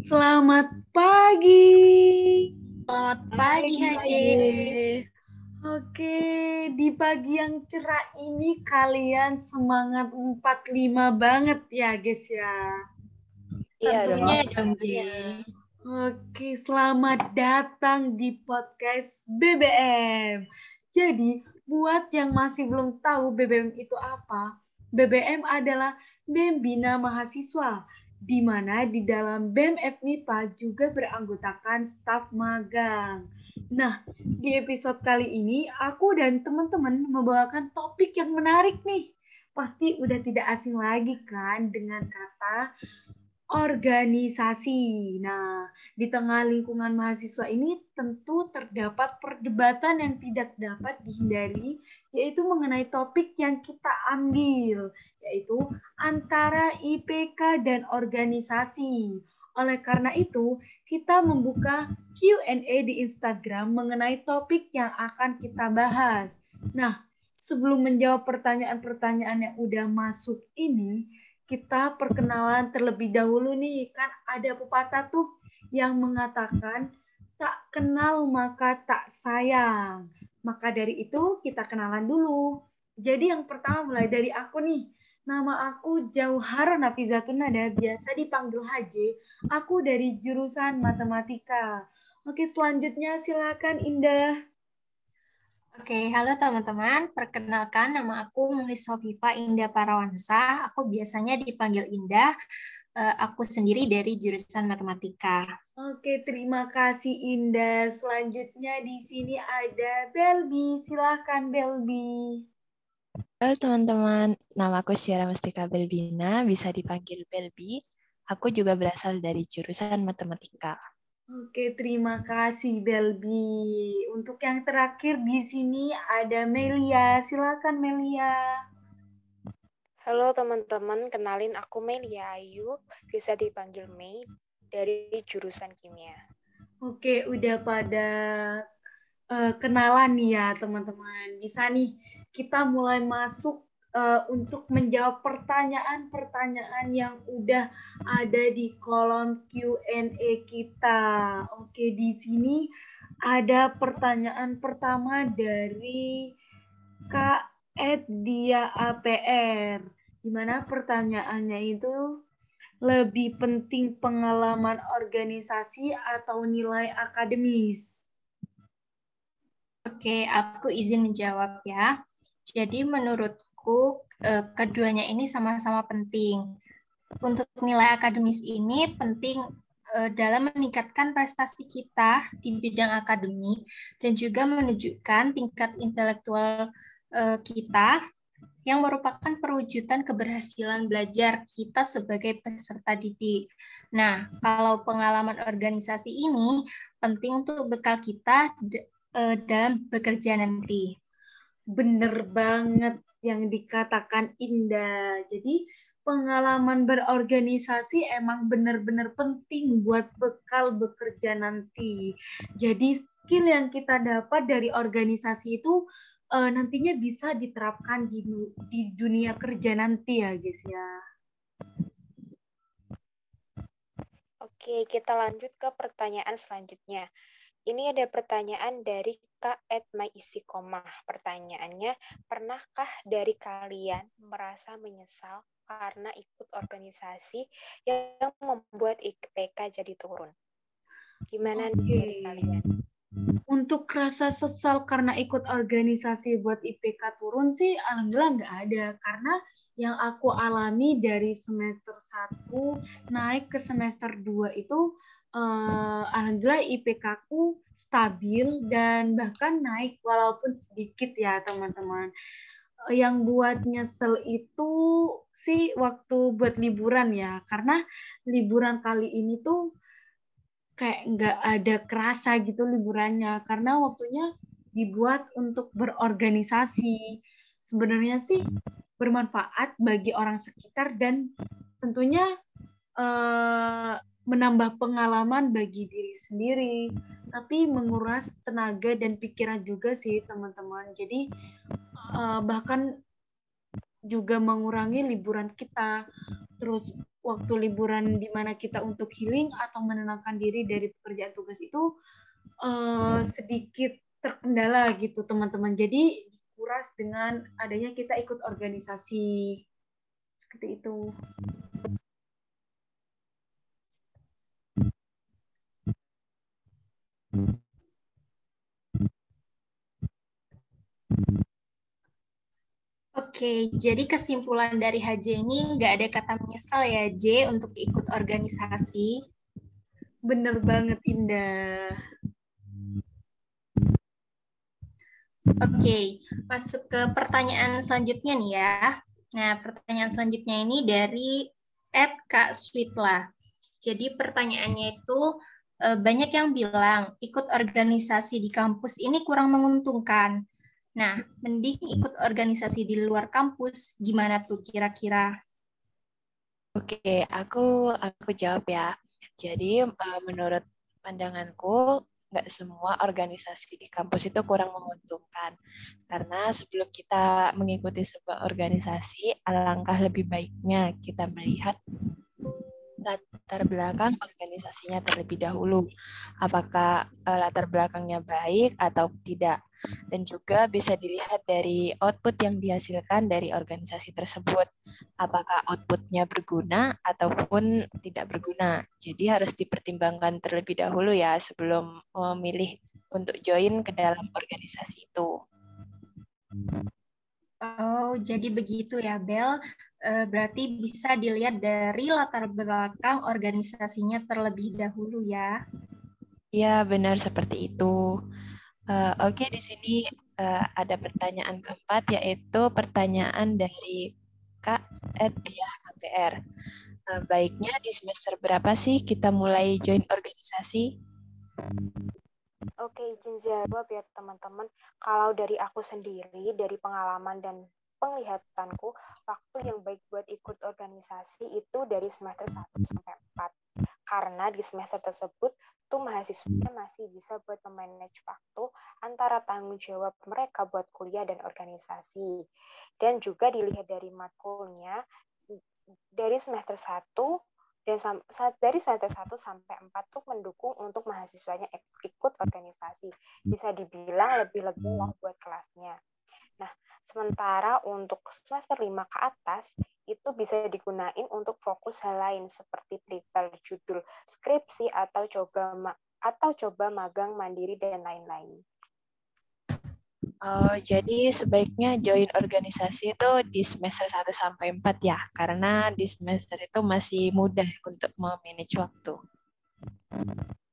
Selamat pagi. Selamat pagi, Haji. Oke, di pagi yang cerah ini kalian semangat 45 banget ya, guys ya. Iya Tentunya dong, Ji. Oke, selamat datang di podcast BBM. Jadi, buat yang masih belum tahu BBM itu apa, BBM adalah BEM Bina Mahasiswa, di mana di dalam BEM FMIPA juga beranggotakan staf magang. Nah, di episode kali ini aku dan teman-teman membawakan topik yang menarik nih. Pasti udah tidak asing lagi kan dengan kata organisasi. Nah, di tengah lingkungan mahasiswa ini tentu terdapat perdebatan yang tidak dapat dihindari, yaitu mengenai topik yang kita ambil, yaitu antara IPK dan organisasi. Oleh karena itu, kita membuka Q&A di Instagram mengenai topik yang akan kita bahas. Nah, sebelum menjawab pertanyaan-pertanyaan yang udah masuk ini, kita perkenalan terlebih dahulu nih. Kan ada pepatah tuh yang mengatakan tak kenal maka tak sayang. Maka dari itu kita kenalan dulu. Jadi yang pertama mulai dari aku nih. Nama aku Jauhar Nafizatun Nada, biasa dipanggil HJ. Aku dari jurusan matematika. Oke, selanjutnya silakan Indah. Oke, halo teman-teman. Perkenalkan, nama aku Mulis Hovifa Indah Parawansa. Aku biasanya dipanggil Indah. Eh, Aku sendiri dari jurusan matematika. Oke, terima kasih Indah. Selanjutnya di sini ada Belbi. Silakan Belbi. Halo teman-teman, nama aku Syara Mustika Belbina, bisa dipanggil Belbi. Aku juga berasal dari jurusan matematika. Oke, terima kasih Belbi. Untuk yang terakhir di sini ada Melia. Silakan Melia. Halo teman-teman, kenalin aku Melia Ayu, bisa dipanggil Mei dari jurusan kimia. Oke, udah pada eh, kenalan nih ya teman-teman. Bisa nih kita mulai masuk eh, untuk menjawab pertanyaan-pertanyaan yang udah ada di kolom Q&A kita. Oke, di sini ada pertanyaan pertama dari Kak Edia APR. Di mana pertanyaannya itu lebih penting pengalaman organisasi atau nilai akademis? Oke, aku izin menjawab ya. Jadi menurutku eh, keduanya ini sama-sama penting. Untuk nilai akademis ini penting eh, dalam meningkatkan prestasi kita di bidang akademik dan juga menunjukkan tingkat intelektual eh, kita yang merupakan perwujudan keberhasilan belajar kita sebagai peserta didik. Nah, kalau pengalaman organisasi ini penting untuk bekal kita eh, dalam bekerja nanti. Bener banget yang dikatakan Indah. Jadi pengalaman berorganisasi emang bener-bener penting buat bekal bekerja nanti. Jadi skill yang kita dapat dari organisasi itu eh, nantinya bisa diterapkan di, di dunia kerja nanti ya guys ya. Oke, kita lanjut ke pertanyaan selanjutnya. Ini ada pertanyaan dari Kak Edma Istiqomah. Pertanyaannya, pernahkah dari kalian merasa menyesal karena ikut organisasi yang membuat IPK jadi turun? Gimana nih dari kalian? Untuk rasa sesal karena ikut organisasi buat IPK turun sih alhamdulillah nggak ada karena yang aku alami dari semester 1 naik ke semester 2 itu eh, alhamdulillah IPK ku stabil dan bahkan naik walaupun sedikit ya teman-teman. Eh, Yang buat nyesel itu sih waktu buat liburan ya karena liburan kali ini tuh kayak nggak ada kerasa gitu liburannya karena waktunya dibuat untuk berorganisasi. Sebenarnya sih bermanfaat bagi orang sekitar dan tentunya eh, menambah pengalaman bagi diri sendiri, tapi menguras tenaga dan pikiran juga sih teman-teman. Jadi eh, bahkan juga mengurangi liburan kita. Terus waktu liburan di mana kita untuk healing atau menenangkan diri dari pekerjaan tugas itu uh, sedikit terkendala gitu teman-teman. Jadi dikuras dengan adanya kita ikut organisasi seperti itu. Oke, jadi kesimpulan dari HJ ini nggak ada kata menyesal ya, J, untuk ikut organisasi. Bener banget, Indah. Oke, masuk ke pertanyaan selanjutnya nih ya. Nah, pertanyaan selanjutnya ini dari Ed Kak Sweetla. Jadi pertanyaannya itu eh, banyak yang bilang ikut organisasi di kampus ini kurang menguntungkan. Nah, mending ikut organisasi di luar kampus, gimana tuh kira-kira? Oke, aku aku jawab ya. Jadi eh, menurut pandanganku nggak semua organisasi di kampus itu kurang menguntungkan. Karena sebelum kita mengikuti sebuah organisasi, alangkah lebih baiknya kita melihat latar belakang organisasinya terlebih dahulu. Apakah uh, latar belakangnya baik atau tidak. Dan juga bisa dilihat dari output yang dihasilkan dari organisasi tersebut. Apakah outputnya berguna ataupun tidak berguna. Jadi harus dipertimbangkan terlebih dahulu ya sebelum memilih untuk join ke dalam organisasi itu. Oh, jadi begitu ya, Bel. Eh, berarti bisa dilihat dari latar belakang organisasinya terlebih dahulu ya. Ya, benar seperti itu. Uh, Oke, okay, di sini uh, ada pertanyaan keempat, yaitu pertanyaan dari Kak Etia KPR. Uh, baiknya di semester berapa sih kita mulai join organisasi? Oke, izin jawab ya teman-teman. Kalau dari aku sendiri, dari pengalaman dan penglihatanku, waktu yang baik buat ikut organisasi itu dari semester 1 sampai 4. Karena di semester tersebut tuh mahasiswanya masih bisa buat memanage waktu antara tanggung jawab mereka buat kuliah dan organisasi. Dan juga dilihat dari matkulnya, dari semester 1 dan dari semester 1 sampai 4 tuh mendukung untuk mahasiswanya ikut organisasi. Bisa dibilang lebih lega lah buat kelasnya. Nah, sementara untuk semester 5 ke atas itu bisa digunain untuk fokus hal lain seperti prepare judul skripsi atau coba atau coba magang mandiri dan lain-lain. Oh, jadi sebaiknya join organisasi itu di semester 1 sampai 4 ya, karena di semester itu masih mudah untuk memanage waktu.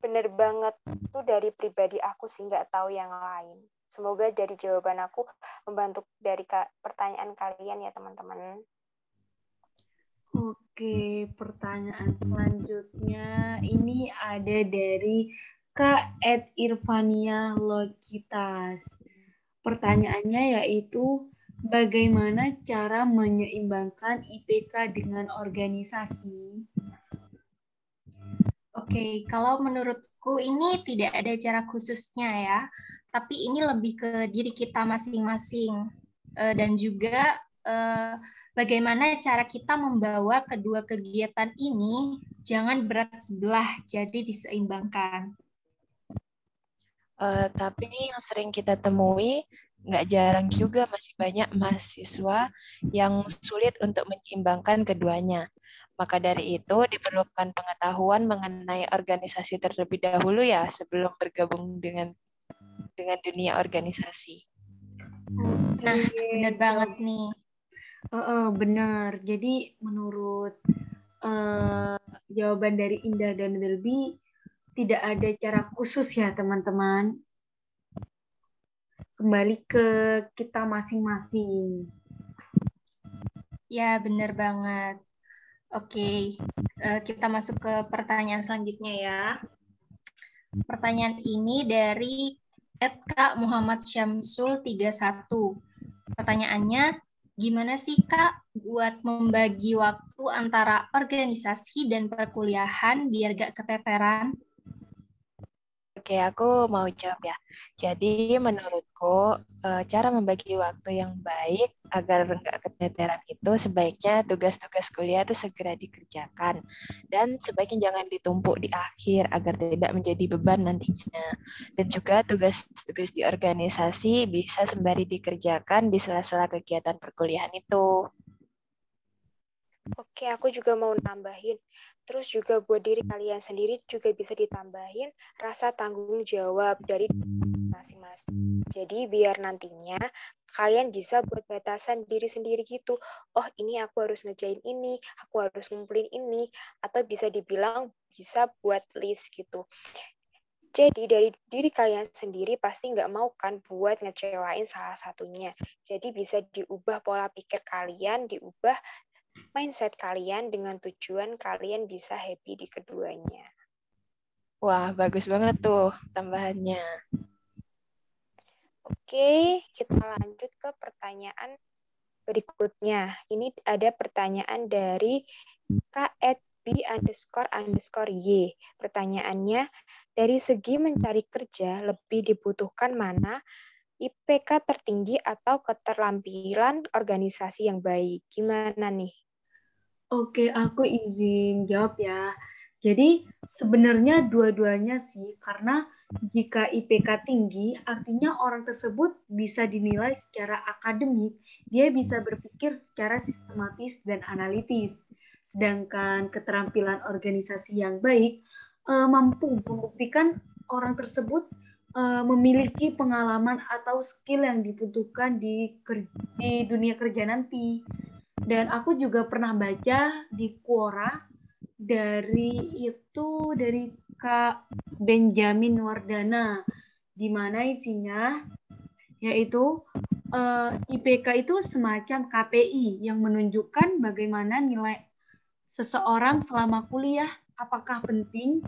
Bener banget, itu dari pribadi aku sih nggak tahu yang lain. Semoga dari jawaban aku membantu dari pertanyaan kalian ya teman-teman. Oke, pertanyaan selanjutnya ini ada dari Kak Ed Irvania Logitas. Pertanyaannya yaitu bagaimana cara menyeimbangkan IPK dengan organisasi? Oke, kalau menurutku ini tidak ada cara khususnya ya, tapi ini lebih ke diri kita masing-masing eh, dan juga eh, bagaimana cara kita membawa kedua kegiatan ini jangan berat sebelah, jadi diseimbangkan. Uh, tapi yang sering kita temui nggak jarang juga masih banyak mahasiswa yang sulit untuk menyeimbangkan keduanya. Maka dari itu diperlukan pengetahuan mengenai organisasi terlebih dahulu ya sebelum bergabung dengan dengan dunia organisasi. Nah, benar banget nih. Uh, uh, benar. Jadi menurut uh, jawaban dari Indah dan Wilby, tidak ada cara khusus ya teman-teman. Kembali ke kita masing-masing. Ya, benar banget. Oke, eh, kita masuk ke pertanyaan selanjutnya ya. Pertanyaan ini dari Kak Muhammad Syamsul 31. Pertanyaannya, gimana sih Kak buat membagi waktu antara organisasi dan perkuliahan biar gak keteteran? Oke, aku mau jawab ya. Jadi menurutku eh, cara membagi waktu yang baik agar nggak keteteran itu sebaiknya tugas-tugas kuliah itu segera dikerjakan dan sebaiknya jangan ditumpuk di akhir agar tidak menjadi beban nantinya. Dan juga tugas-tugas di organisasi bisa sembari dikerjakan di sela-sela kegiatan perkuliahan itu. Oke, aku juga mau nambahin. Terus juga buat diri kalian sendiri juga bisa ditambahin rasa tanggung jawab dari masing-masing. Jadi biar nantinya kalian bisa buat batasan diri sendiri gitu. Oh ini aku harus ngejain ini, aku harus ngumpulin ini, atau bisa dibilang bisa buat list gitu. Jadi dari diri kalian sendiri pasti nggak mau kan buat ngecewain salah satunya. Jadi bisa diubah pola pikir kalian, diubah mindset kalian dengan tujuan kalian bisa happy di keduanya. Wah, bagus banget tuh tambahannya. Oke, kita lanjut ke pertanyaan berikutnya. Ini ada pertanyaan dari KB underscore underscore Y. Pertanyaannya, dari segi mencari kerja lebih dibutuhkan mana IPK tertinggi atau keterampilan organisasi yang baik? Gimana nih? Oke, aku izin jawab ya. Jadi sebenarnya dua-duanya sih, karena jika IPK tinggi, artinya orang tersebut bisa dinilai secara akademik, dia bisa berpikir secara sistematis dan analitis. Sedangkan keterampilan organisasi yang baik eh, mampu membuktikan orang tersebut uh, memiliki pengalaman atau skill yang dibutuhkan di di dunia kerja nanti. Dan aku juga pernah baca di Quora dari itu dari Kak Benjamin Wardana di mana isinya yaitu uh, eh, IPK itu semacam KPI yang menunjukkan bagaimana nilai seseorang selama kuliah apakah penting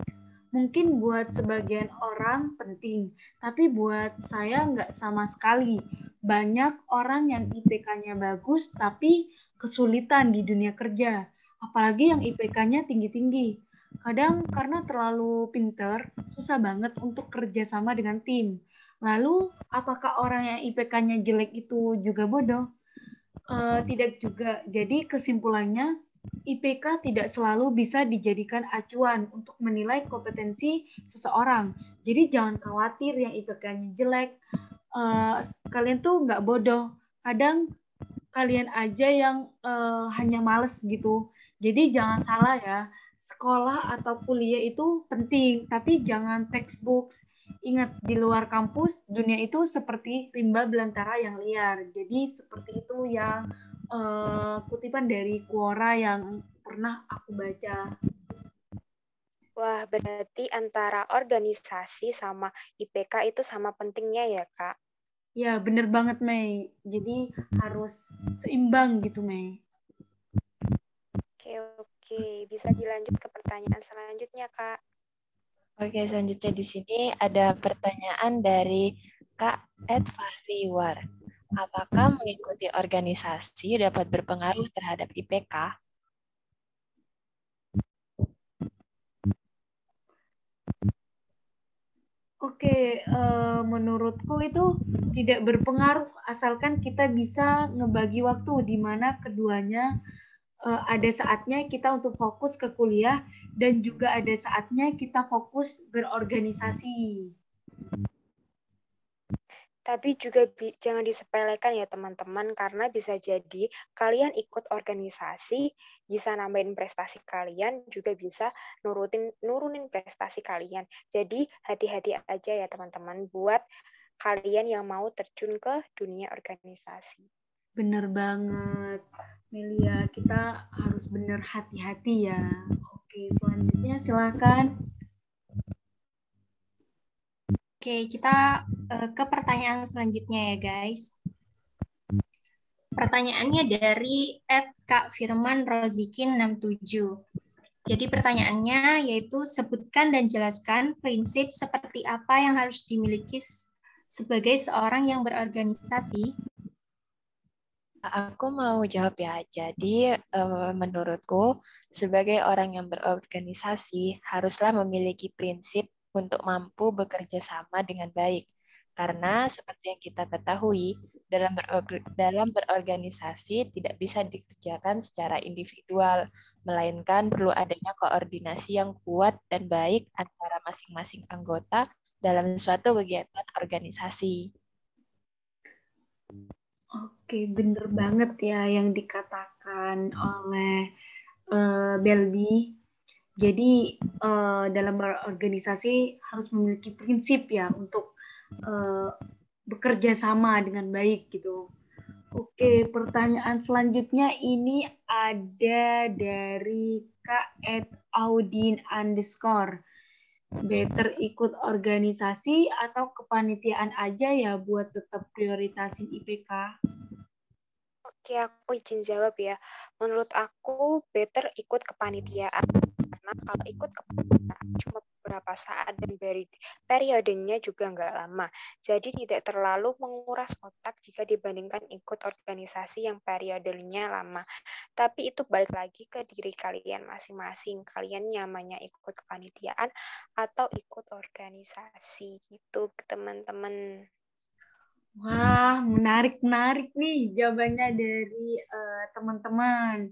mungkin buat sebagian orang penting, tapi buat saya nggak sama sekali. Banyak orang yang IPK-nya bagus, tapi kesulitan di dunia kerja, apalagi yang IPK-nya tinggi-tinggi. Kadang karena terlalu pinter, susah banget untuk kerja sama dengan tim. Lalu, apakah orang yang IPK-nya jelek itu juga bodoh? Uh, tidak juga. Jadi kesimpulannya, IPK tidak selalu bisa dijadikan acuan untuk menilai kompetensi seseorang. Jadi jangan khawatir yang IPK-nya jelek. Uh, kalian tuh nggak bodoh. Kadang kalian aja yang uh, hanya males gitu. Jadi jangan salah ya. Sekolah atau kuliah itu penting, tapi jangan textbooks. Ingat, di luar kampus, dunia itu seperti rimba belantara yang liar. Jadi seperti itu yang uh, kutipan dari Quora yang pernah aku baca. Wah, berarti antara organisasi sama IPK itu sama pentingnya ya, Kak? Ya, bener banget, Mei. Jadi harus seimbang gitu, Mei. Oke, oke. Bisa dilanjut ke pertanyaan selanjutnya, Kak. Oke, selanjutnya di sini ada pertanyaan dari Kak Ed Fahriwar. Apakah mengikuti organisasi dapat berpengaruh terhadap IPK? Oke, uh, menurutku itu tidak berpengaruh asalkan kita bisa ngebagi waktu di mana keduanya uh, ada saatnya kita untuk fokus ke kuliah dan juga ada saatnya kita fokus berorganisasi. Tapi juga jangan disepelekan ya teman-teman, karena bisa jadi kalian ikut organisasi, bisa nambahin prestasi kalian, juga bisa nurutin nurunin prestasi kalian. Jadi hati-hati aja ya teman-teman buat kalian yang mau terjun ke dunia organisasi. Bener banget, Melia. Kita harus bener hati-hati ya. Oke, selanjutnya silakan. Oke, kita uh, ke pertanyaan selanjutnya ya, guys. Pertanyaannya dari Ed Kak Firman Rozikin 67. Jadi pertanyaannya yaitu sebutkan dan jelaskan prinsip seperti apa yang harus dimiliki sebagai seorang yang berorganisasi. Aku mau jawab ya. Jadi eh, menurutku sebagai orang yang berorganisasi haruslah memiliki prinsip untuk mampu bekerja sama dengan baik. Karena seperti yang kita ketahui, dalam, dalam berorganisasi tidak bisa dikerjakan secara individual, melainkan perlu adanya koordinasi yang kuat dan baik antara masing-masing anggota dalam suatu kegiatan organisasi. Oke, bener banget ya yang dikatakan oleh uh, Belbi. Jadi uh, dalam berorganisasi harus memiliki prinsip ya untuk uh, bekerja sama dengan baik gitu. Oke, pertanyaan selanjutnya ini ada dari Kak Ed Audin underscore. Better ikut organisasi atau kepanitiaan aja ya buat tetap prioritasin IPK? Oke, aku izin jawab ya. Menurut aku better ikut kepanitiaan kalau ikut kepanitiaan cuma beberapa saat dan periodenya juga nggak lama. Jadi tidak terlalu menguras otak jika dibandingkan ikut organisasi yang periodenya lama. Tapi itu balik lagi ke diri kalian masing-masing. Kalian nyamannya ikut kepanitiaan atau ikut organisasi gitu teman-teman. Wah, menarik-menarik nih jawabannya dari uh, teman-teman.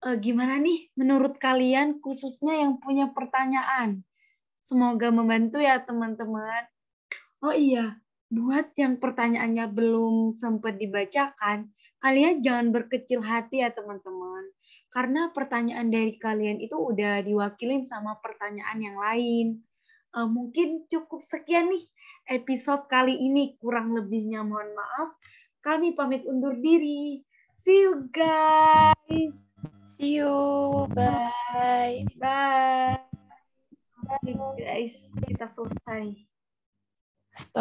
Uh, gimana nih menurut kalian khususnya yang punya pertanyaan? Semoga membantu ya teman-teman. Oh iya, buat yang pertanyaannya belum sempat dibacakan, kalian jangan berkecil hati ya teman-teman. Karena pertanyaan dari kalian itu udah diwakilin sama pertanyaan yang lain. Uh, mungkin cukup sekian nih episode kali ini. Kurang lebihnya mohon maaf. Kami pamit undur diri. See you guys. See you. Bye. Bye. Oke guys, kita selesai. Stop.